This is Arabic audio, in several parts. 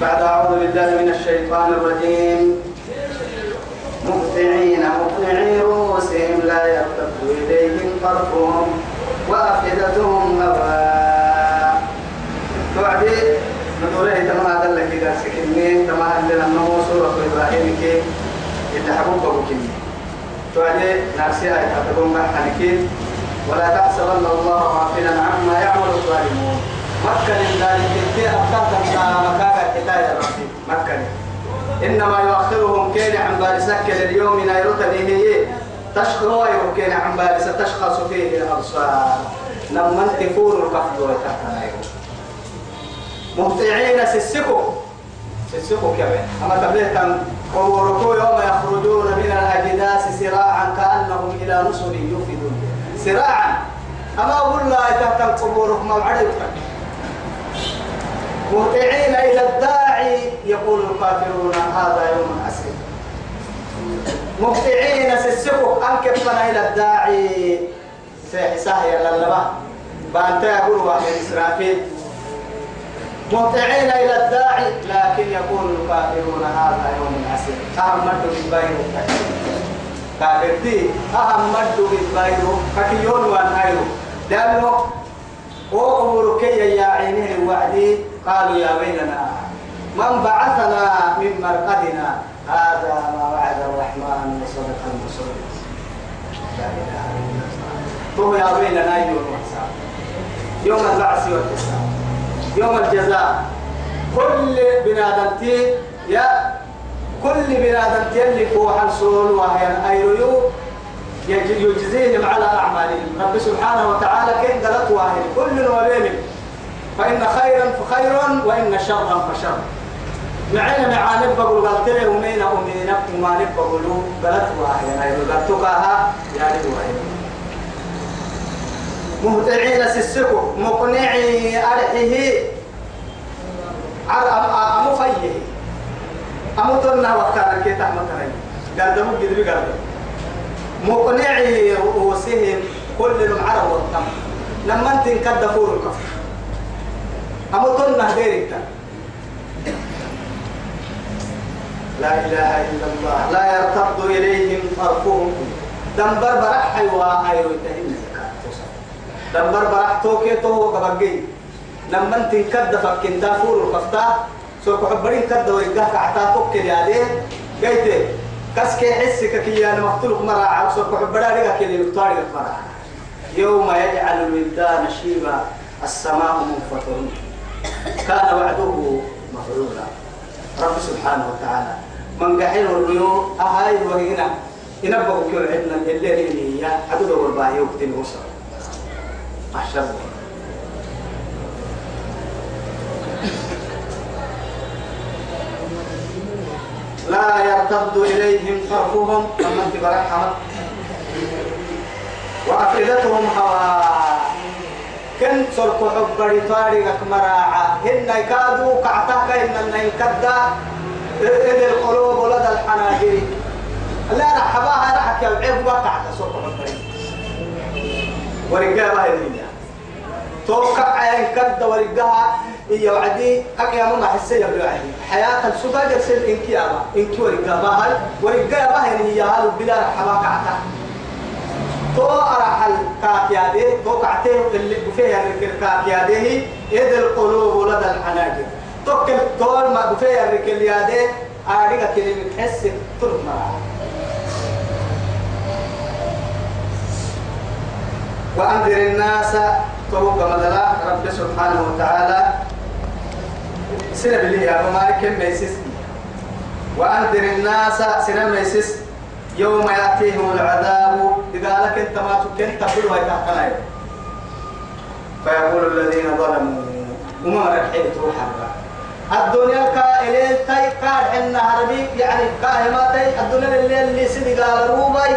بعد أعوذ بالله من الشيطان الرجيم. مهطعين مقنعي رؤوسهم لا يرتد إليهم طرفهم وأفئدتهم هواء توعدي نقول تما هذا لك إذا سكني تما هذا لأنه سورة إبراهيم كي اللي حبوك بكني توعدي نفسي آية تقوم بحنكين ولا تحسبن الله غافلا عما يعمل الظالمون. مكة ذلك في أبطال مكاكا كتاية ربي مكة. إنما يؤخرهم كين عن بارسك اليوم نيروتا هي تشخص كين عن بارس تشخص فيه الأبصار. لما تفور الكفر وتحت مهطعين سسكو سسكو كمان أما تبليتا ووركو يوم يخرجون من الأجداث سراعا كأنهم إلى نصر يفدون سراعا. أما أقول لا تحت القبور موعد مهطعين إلى الداعي يقول الكافرون هذا يوم عسير مهطعين سسكو أنكفنا إلى الداعي. سيحساه للبا. بانتا يقول واحد إسرافيل. مهطعين إلى الداعي لكن يقول الكافرون هذا يوم عسير أهم مدو بالبايرو كافرتي أهم مدو بالبايرو ككيون وانهايرو لأنه وقبر كي يا عينيه الوعدي قالوا يا ويلنا من بعثنا من مرقدنا؟ هذا ما وعد الرحمن وصدق المرسلين لا إله إلا الله. هو يا ويلنا يوم الحساب يوم البعث والحساب يوم الجزاء. كل بنادمتي يا كل بنادمتي اللي فوق السول وهي ايريو يجزيهم على أعمالهم. رب سبحانه وتعالى كن قالت واحد؟ كل وبين فإن خيرا وإن شرا فشر. معنا مع نبقى قلت له ومين أمين وما نبقى قلوا قالت واحد. يعني قلت لها يعني واحد. مهتعين سسكو مقنعي أرحه أمو فيه. أمو ترنا وقتنا كي تحمل قال دمو قدري قال مقنعي رؤوسهم كل عرب والتم لما انت انكد فور الكفر أما طلنا هديرك لا إله إلا الله. لا يرتد إليهم طرفهم. دمبر برح حيوا أيرو تهين دمبر برح توكي تو قبقي لما انت انكد فكين دافور الكفتا سوف حبرين كد ويقاك عتا توكي لي قيته كسكي حسك كي أنا مقتولك مرة عبسك وحبنا لك كي يطارق مرة يوم يجعل الولدان شيبا. السماء منفطر. كان وعده مفعولا. رب سبحانه وتعالى. من قحين الريو أهاي وهنا. ينبغوا كل عندنا اللي هي عدد والباهي وقتين وصل أحشر لا يرتد إليهم طرفهم. لما انت برحمة وأفئدتهم هواء. كن سرق حبري طارق مراعة هن يكادوا كعتاك إن ينكدا إذ القلوب ولد الحناجر. لا رحباها رحك العيب وقعت سرق حبري ورقاها هي توقع عين كد ورقاها. هي وعدي؟ أكيا ما حسيا بالوعدي حياة السوبر جالسين إنكي أبا إنكي ورقاها ورقاها هي هذا بلا رحبا كعتا تو أرحل كاكيادي تو كعتيه اللي بفيها الركل كاكيادي إذ القلوب لدى الحناجر. توكل تول ما بفيها الركل يادي أريك كلمة حس ترك معها وأنذر الناس توقع مدلا رب سبحانه وتعالى. سنة بالله يا مالك ميسس وأنذر الناس سنة ميسس يوم يأتيهم العذاب إذا لك أنت ما تكن تقول هاي تحتنا فيقول الذين ظلموا وما رحيت روحا الدنيا كائلين تاي كاد حنا هربي يعني كاهما تاي الدنيا اللي اللي سيدي قال روباي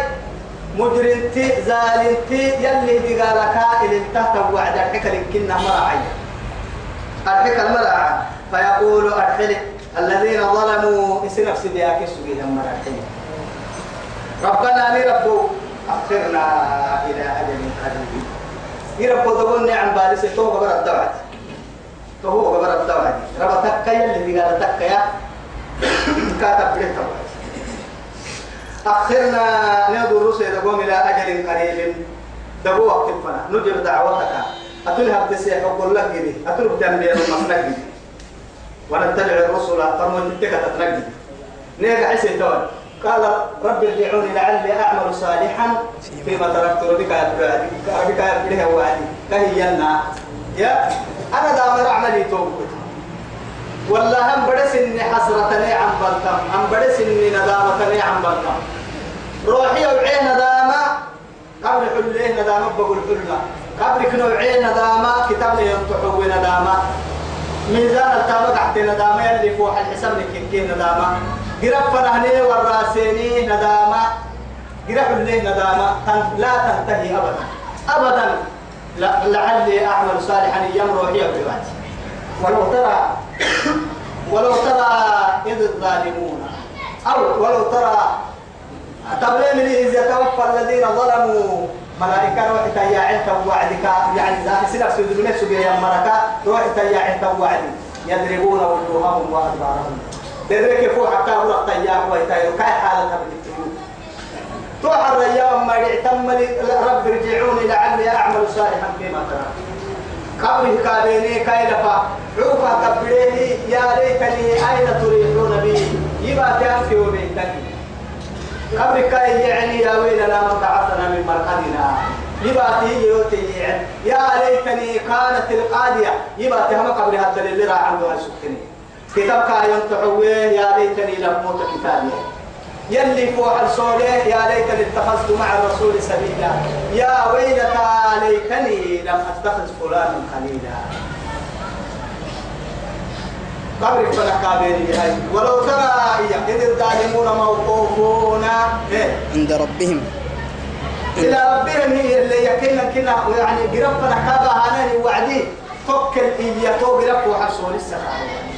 مجرنتي زالنتي يلي دي قال كائل تحت وعد الحكل كنا مرعي. الحكل مرعى فيقول أدخل الذين ظلموا. اسم نفسي دياك سبيل مرعي. ربنا لرب أخرنا إلى أجل قريب. يرب تقول نعم بالي توقع برا الدعوة فهو قبر الدوعي ربا تكا يلي قال تكا يا كاتب بيت أخرنا ندور رسل قوم إلى أجل قريب. دبو وقت فنا. نجب دعوتك. أتلها بتسيح وقول لك جدي. أتلها بتنبيه المسنك جدي ونتبع الرسل. فرموا تتكا تتنجد نيجا حسي تول قال رب ارجعوني لعلي أعمل صالحا فيما تركت بك يا بك يا بك وعدي كهينا يا أنا دامر أعملي توبت والله هم بدس إني حسرتني عن بلتم. هم بدس إني ندامتني عن بلتم. روحي وعين ندامة. قبل حليه ندامة. بقول حلنا قبل كنو عين ندامة. كتاب لي ينطحوا ندامة. ميزان التامة تحت ندامة. اللي فوق الحساب لك ندامة. قرب فنهني والراسيني ندامة قرب اللي ندامة لا تنتهي أبدا أبدا لا لعلي أعمل صالحا يمر روحي بواتي ولو ترى ولو ترى إذ الظالمون أو ولو ترى تبلين إذ يتوفى الذين ظلموا ملائكة روح تياعين توعدك يعني ذا سلك سيدنا نفسه يا مركا روح تياعين توعدك يضربون وجوههم وأدبارهم تدرك فوق حتى روح تياع ويتايو كاي حالة بتكتبوا توحى الرياء ما يعتم رب ارجعوني لعلي أعمل صالحا فيما ترى. قبل كابيني كايلفا عوفا كبريني يا ليتني أين تريحون بي؟ يبقى تأتي وبيتك قبل كاي يعني يا ويلنا من بعثنا من مرقدنا. يبقى تيجي يوتي يا ليتني كانت القادية يبقى تهم قبل هذا اللي راح عنده سكني. كتاب كاي ينتحوه يا ليتني لم موت كتابي يلي فوح الصولة يا ليتني اتخذت مع الرسول سبيلا. يا ويلتى ليتني لم أتخذ فلانا خليلا. قبر فلك هاي ولو ترى إذ الظالمون موقوفون. عند ربهم. إلى ربهم هي اللي يكن كنا يعني قرب فلك هذا وعدي. فكر إياه تو قرب وحصول السخاء.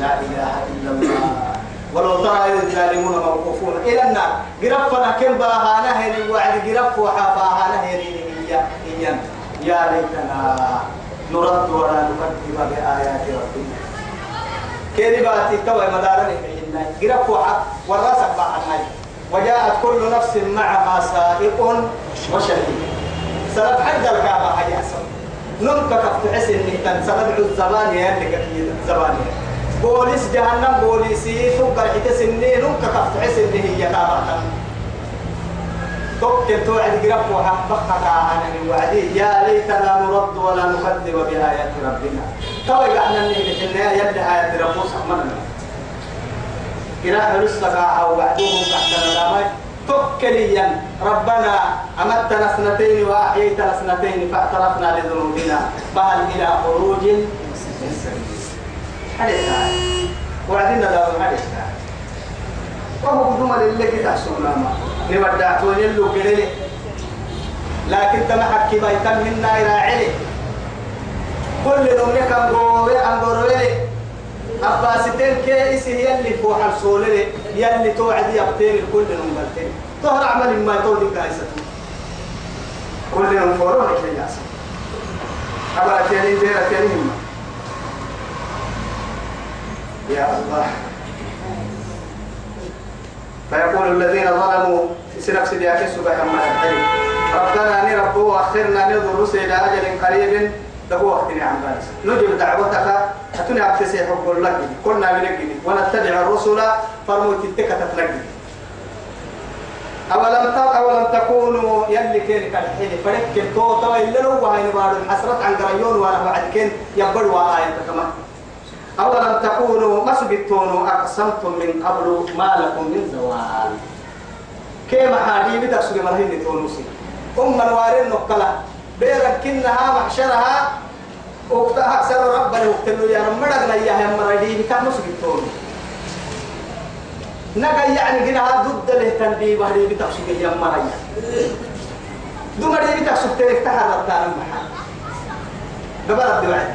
لا إله إلا الله. ولو ترى الظالمون موقوفون. إلى النار. قرب فنا كم باهانا هني وعد قرب وحافاهانا هني هي يا ليتنا نرد ولا نكذب بآيات ربنا. كذبات توي مدارني في قرب وحا والراسك بعد وجاءت كل نفس معها سائق وشهيد. سبب حد الكعبة حاجة نمك كفت حسن نهتن سبب الزبان يا اللي زبان بوليس جهنم بوليسي تقر حتى سنين نمك كفت حسن هي كعبة تكتب توعد قرب وحبقك عن وعدي. يا ليتنا نرد ولا نكذب بآيات ربنا. توي قعنا بحنا يد آيات ربنا. سحمنا قراءة لسه أو وعدوهم تحت ملامي تكليا ربنا أمتنا سنتين وأحييتنا سنتين فاعترفنا لذنوبنا. فهل إلى خروج؟ من حدث وعدنا له حدث وهو بدون اللي كده سونا ما. توني له كده لكن تما حكي بايتم منا إلى علي كل يوم كان قوي أن قوي أباستين كيس هي اللي فوق السولة هي اللي توعد يبتين كل يوم بلتين. تهر عمل ما تودي كايسة كل يوم فورون كي ياسا أبا تيني بيرا تيني. يا الله. فيقول الذين ظلموا سنك سبياك سبحانه وتعالى ربنا أخرنا نذر رسل إلى أجل قريب له وقت عن ذلك نجب دعوتك. أتوني أبتسي حب لك قلنا بنجد ونتبع الرسل فرموا تتك تتنجد أولم تك أولم تكونوا يلي كين كالحين فرك تو تو إلا لو وهاي نبار الحسرة عن قريون وأنا بعد كين يبدو آية كمان أولم تكونوا ما سبتونوا أقسمتم من قبل ما لكم من زوال. كيما حادي بدك سجى مرهين تونسي؟ أم الوارين نقلا بيرك كنها محشرها. وقتها أكثر ربنا وقتلوا يا رب مرقنا إياها مرادي بتاع مسبتونوا نجا يعني كنا ضد له تنبيه بهري بتاع سجى يا مريا دمري بتاع سجى تحرر تاني محل. قبل الدواعي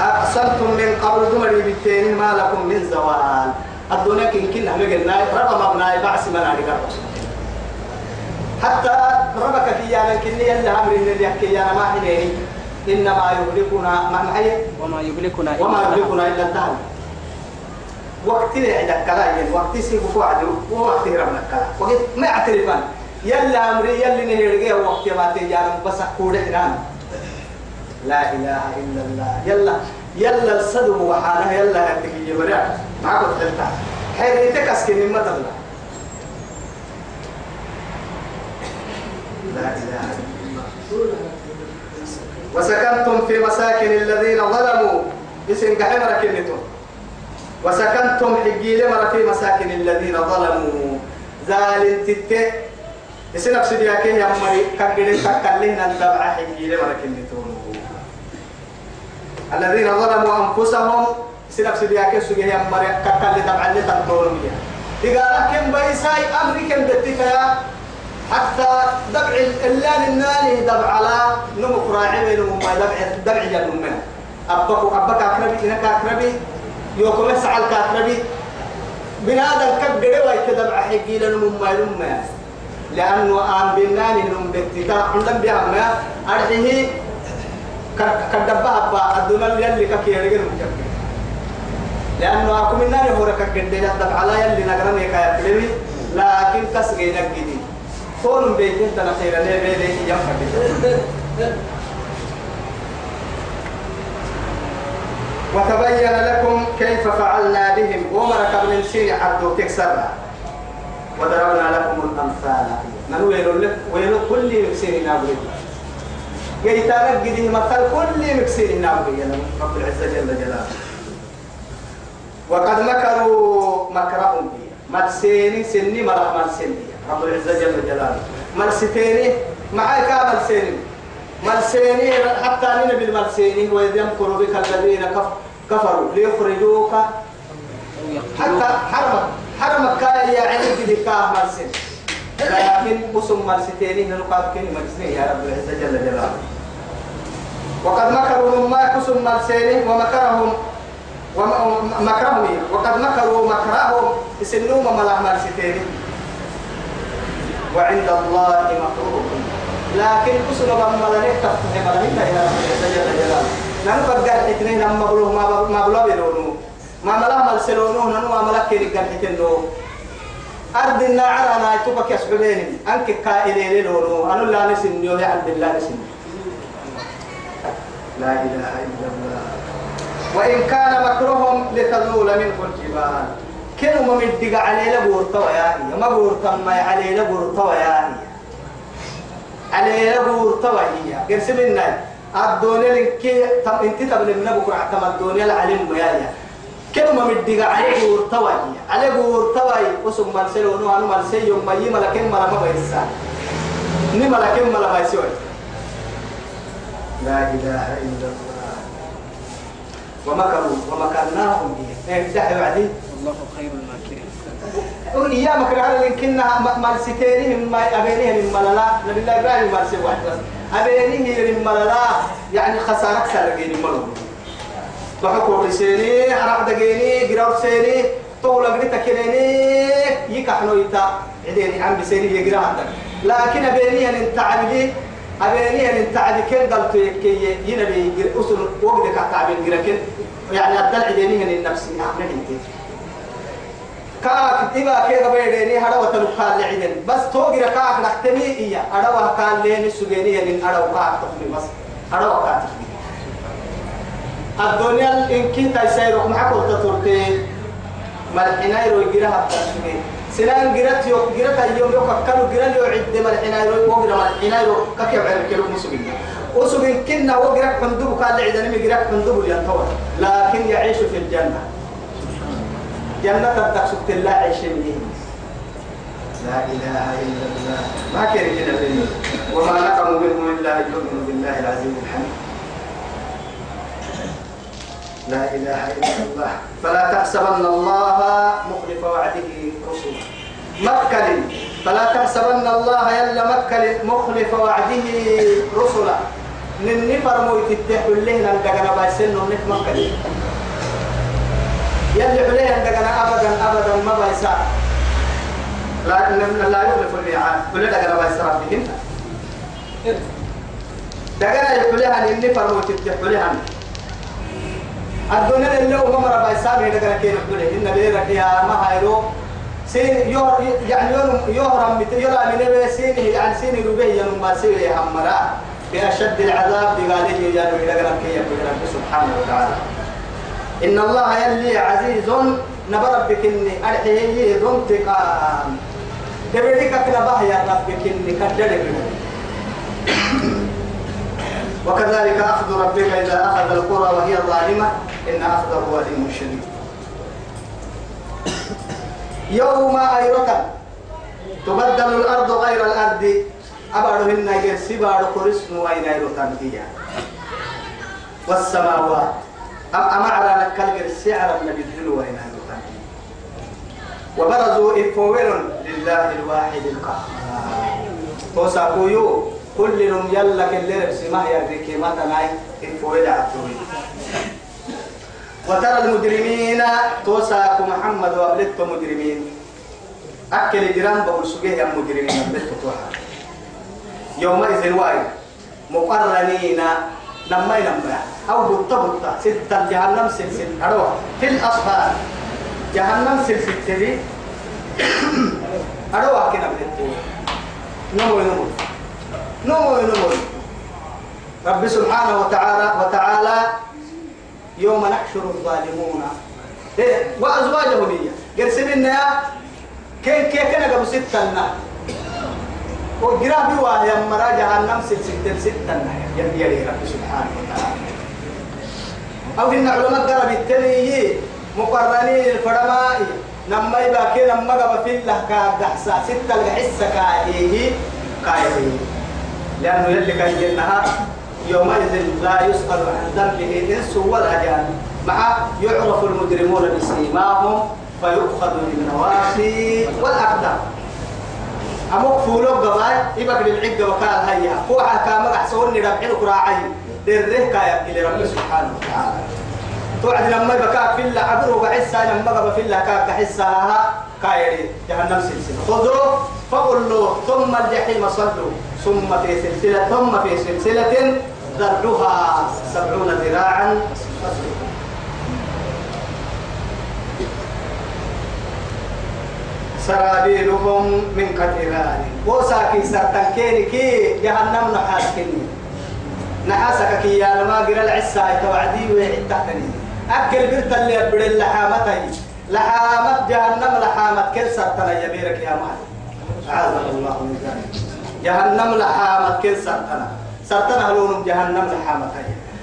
أقسمتم من قبل دمري بالتين ما لكم من زوال. الدنيا كن كنا مجلنا ربما مبناي بعث من عليك حتى ربك يا لكن يلا أمر اللي يحكي يا ما حنيني إنما يهلكنا ما معي وما يهلكنا وما يهلكنا إلا الدهر. وقت اللي عندك كلام وقت يسيب فوعد ووقت يرمنا الكلام وقت ما اعترفان يلا أمري يلا نهرجع وقت ما تجارم بس أقول إحنا لا إله إلا الله. يلا يلا الصدم وحالها يلا هدك يبرع معك وتلتا حيرتك أسكن ما تبلا لا إله إلا الله. وسكنتم في مساكن الذين ظلموا. اسم قحم ركنتم وسكنتم حجيل مر في مساكن الذين ظلموا. ذال تت اسم نفس دياك يا مري كقدر تكلهنا تبع حجيل مر كنتم الذين ظلموا نفس دياك سجى يا مري كقل تبع اللي تنطرون إذا لكن بيساي أمريكا بتتكا حتى دبع اللان الناني دبع على نمو راعي ما دبع دبع جنوم منه. أبك أبك أكربي إنك أكربي يوكم يسعى الكاكربي بنادم كبر ويك دبع حقي لنمو ما نمو لأنه آم بالناني نمو بتتا عندما بيها ما أرحيه كدبها با الدنيا اللي كيرجل مجمع لأنه أكو من نار هورك الجديد دبع على يلي نقرني كايا لكن تسقي نقدي كون بيتين تنخير لي بيدي ينفع وتبين لكم كيف فعلنا بهم ومرك من سين عبدو تكسرنا وضربنا لكم الأمثال من ويلو كل مكسين نابري جيتانك قده مثل كل مكسين نابري رب العزة جل جلاله. وقد مكروا مكرهم بي مرسيني سني مرح مرسيني رب العزة جل جلاله. مرستيني معاك مرسيني مرسيني حتى نين بالمرسيني وإذ يمكر بك الذين كف كفروا. ليخرجوك. حتى حرمك. حرمك كاي يا عيني بدي كاه مرسين لكن بسم مرستيني نلقاك كني مرسيني يا رب العزة جل جلاله. وقد مكروا ما كسم مرسيني ومكرهم ومكرهم وقد مكروا مكرهم يسنوم ملا مرستيني وعند الله مكروه. لكن كسر ما ملني تفتح ملني يا جل جلاله نحن بقى اثنين هم مبلوه ما بلوه بلونه. ما ملا مل سلونه نحن ما ملا كيري قال حتنو أرض النعر أنا يتوبك يسببين أنك كائلين لونه. أنا لا نسن يوم عبد الله نسن. لا إله إلا الله. وإن كان مكرهم لتزول منه الجبال. كانوا ما مدق عليه لبورتا ويا ما بورتا ما عليه لبورتا ويا عليه لبورتا ويا قرسم الناي الدنيا لك تم انت تبل من أبو قرعه تم الدنيا العلم ويا كانوا ما مدق عليه بورتا ويا عليه بورتا ويا وسم مرسلو نو انو مرسل يوم ما يما لكن ما ما بيسا. ني ما لكن ما لا بيسوي لا إله إلا الله. ومكروا ومكرناهم به إيه ده وعدي الله خير الماكرين. أيامك على لكنها مرستينهم ما أبينهم من مللا. نبي الله إبراهيم مرسي واحد بس. أبينه من مللا. يعني خسارة سرقين ملو. بحكو رسيني حرق دقيني قراو سيني طول قريت كنيني يكحنو يتا. عديني عم بسيني يقرا عندك. لكن أبيني أن أبيني أن انت عبدي كن قلت يكي ينبي أصل وقتك تعبين قرا يعني أبدل عديني من النفس أحنا إنتي. كاك إبا كي غبيريني هذا وتلقى لعدن بس توقي كاك نحتمي إياه هذا وكان لين سجيني يعني هذا وكاك تخلي بس هذا وكاك الدنيا إن كنت يسيرك معك وتطرتي ملحنا يروي جرها بتسجين سنان جرت يو جرت اليوم يو كانوا جرا يو عد ملحنا يروي وجرا ملحنا يروي كيف عرف كيلو مسجين وسجين كنا وجرا كندوب قال لعدن مجرا كندوب ينتظر لكن يعيش في الجنة. جنة تقصد الله عيشين لا إله إلا الله. ما كان كده وما نقموا منهم إلا أن يؤمنوا بالله العزيز الحميد. لا إله إلا الله. فلا تحسبن الله مخلف وعده رسله مكل فلا تحسبن الله يلا مكل مخلف وعده رسلا ننفر مويت التحول لنا الدقنا بايسن ونف مكل يلي عليه عندنا ابدا ابدا ما بيسا. لا لا يخلف الميعاد. كل قال بيسا ربهن دقنا يحلها إني فرموت تحلها الدنيا اللي هو مرة بايسامي دقنا كين يحلها إن بيرك يا ما هايرو سين يور يعني يور يهرم مت يرى من سين يعني سين ربيع ما سين همرا بأشد العذاب بقاله يا رب دقنا كين رب سبحانه وتعالى. إن الله يلي عزيز نبرب بكني أرحيه تبريك كنا باه يا رب بكني كدرك وكذلك أخذ ربك إذا أخذ القرى وهي ظالمة. إن أخذه أليم شديد يوم أيرة تبدل الأرض غير الأرض. أبعدهن غير سبار قرسن وإن أيرة هي والسماوات. أما على نكال غير سعر من الدل وإن أيرة وبرزوا إفويل لله الواحد القهار. توساكويو كل كل لبس ما يريك ما تناي. إفويل عبدوي وترى المجرمين توساكو محمد وابلت مجرمين. أكل جيران بقول سجيه يا مجرمين أبلت توها يومئذ واي مقرنين لما ينبع أو بطة بطة ستة جهنم سلسل. أروح. في الأصفار جهنم سلسل تري أروح كنا بلتو نمو نمو نمو نمو رب سبحانه وتعالى وتعالى يوم نحشر الظالمون. إيه وأزواجه لي قرسلنا كين كين كنا قبل ستة لنا وقرا بوا يا مرا جهنم سلسلة ستة يا يا رب سبحانه وتعالى. أو إن علماء قرب التلي مقرنين الفرماء. نما يبقى كده نما قبل في الله كدحسا ستة الحسة كايه كايه لأنه يلي جنها يومئذ لا يسأل عن ذنبه إنس ولا جان. مع يعرف المجرمون بسيماهم فيؤخذ بالنواصي والأقدام. أمك فولو قباي يبقى للعقة وكال هيا. هو حكا مقع سوني ربعين قراعي دريه كايا إلى رب سبحانه وتعالى. توعد لما يبقى في الله عبره بعسا لما بقى في الله كاك حساها كايري. جهنم سلسلة. خذوا فقلوا ثم الجحيم صلوا. ثم في سلسلة ثم في سلسلة ذرعها سبعون ذراعا. سرابيلهم من قطران وساكي سرطان كيري كي جهنم نحاس كني نحاسك كي يا لما قرى العسى توعدي ويحتقني أكل قلت اللي أبدا اللحامتي لحامة جهنم لحامة كل سرطان يبيرك يا مال. أعاذنا الله من ذلك. جهنم لحامة كل سرطان. سرطان هلون جهنم لحامة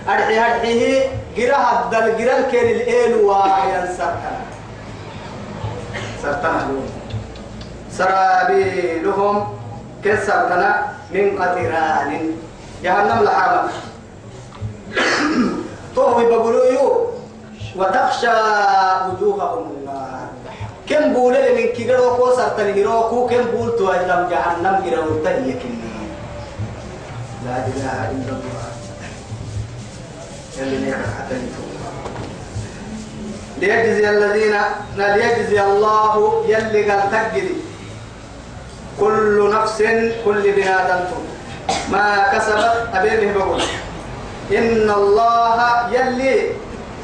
أرحي أرحيه قرى هدى القرى الكيري الإيل واحيا سرطان. سرطان هلون سرابيلهم كسرتنا من قطران. جهنم لحامة طوي بقولوا وتخشى وجوههم النار. كم بولة من كده وكو سرتن هيروكو كم بول تو أجلم جهنم هيرو تهي كني لا إله إلا الله. حتى ليجزي الذين ليجزي الله يلي قال تجري. كل نفس كل بنادم ما كسبت أبيه بقول. إن الله يلي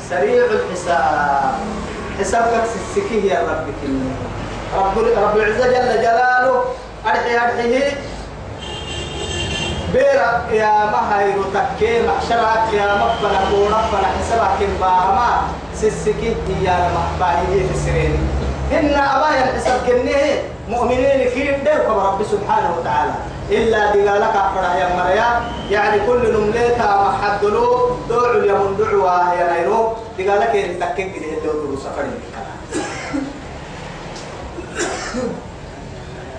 سريع الحساب. حسابك سكيه يا رب كني رب رب العزة جل جلاله أرحي أرحيه. بيرا يا مهاي تكي محشرك يا مقبلة وربنا حسابك باهما سسكيه يا محباهي في السرين إن أبايا الحساب كنيه مؤمنين كيف ديوك رب سبحانه وتعالى. إلا دقالك أفرح يا مريا يعني كل نمليتا محدلو دوع اليمن دعوة يا نيرو دقالك ينتكين كده الدور سفرين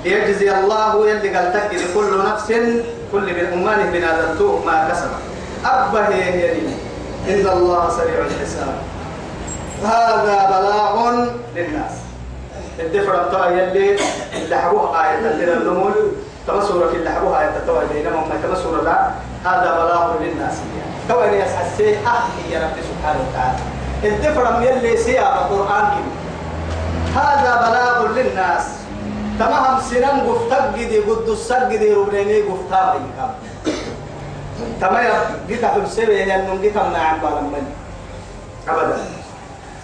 ليجزي الله يلي قال تكي كل نفس كل من أمانه بنادلتوه ما كسب. أبه يلي إن الله سريع الحساب. هذا بلاغ للناس. الدفر بتاع يلي اللي حبوها آية اللي النمول. تمسورة اللي حبوها آية تتوى بينما ما تمسورة لا. هذا بلاغ للناس. تو أن يسحسي أحكي يا رب سبحانه وتعالى. الدفر من يلي سيا القرآن هذا بلاغ للناس. تمام سنان قفتك جدي قد السر جدي ربنيني قفتها بيكام تمام جيت حسبه يعني جيت ما عم بالمن أبدا.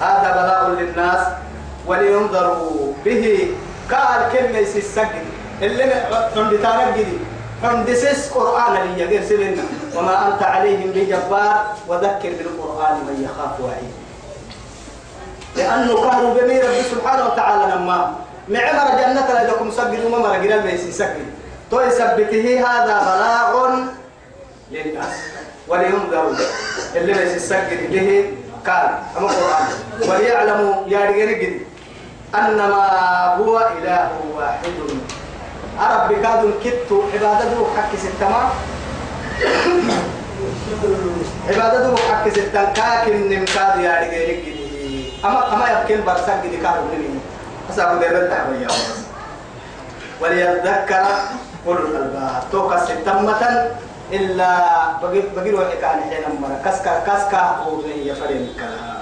هذا بلاء للناس ولينظروا به. قال كلمة السجن اللي عند تانجدي عند سيس قرآن اللي يغير سلنا وما أنت عليهم بجبار وذكر بالقرآن من يخاف وعيد لأنه قهر بني رب سبحانه وتعالى لما معمر جنة لكم سجد وما مر جلال بيس سجد تو يثبته هذا بلاغ للناس. ولينظروا اللي بيس السجد به قال أما القرآن وليعلموا يا رجال أنما هو إله واحد. عرب بكاد كتو عبادته حق ستما عبادته حق ستما كاكن نمكاد يا رجال أما أما يبكي برسك دي كارو أسأل دير التعبية وليذكر أولو الألباب. توقع ستمة إلا بقي بقي روحك عن حين مرة كسكا كسكا وهي فريم الكلام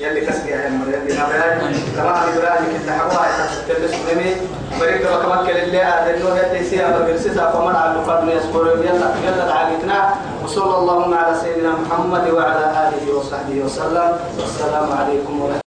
يلي كسكي يا مرة يلي نبرد كما إبراهيم كنت حقوها تلبس مني بريك وكما كل اللي هذا إنه يلي سيا بقرسيسا فمن على الفضل يذكر. يلا يلا دعاقتنا وصلى اللهم على سيدنا محمد وعلى آله وصحبه وسلم. والسلام عليكم ورحمة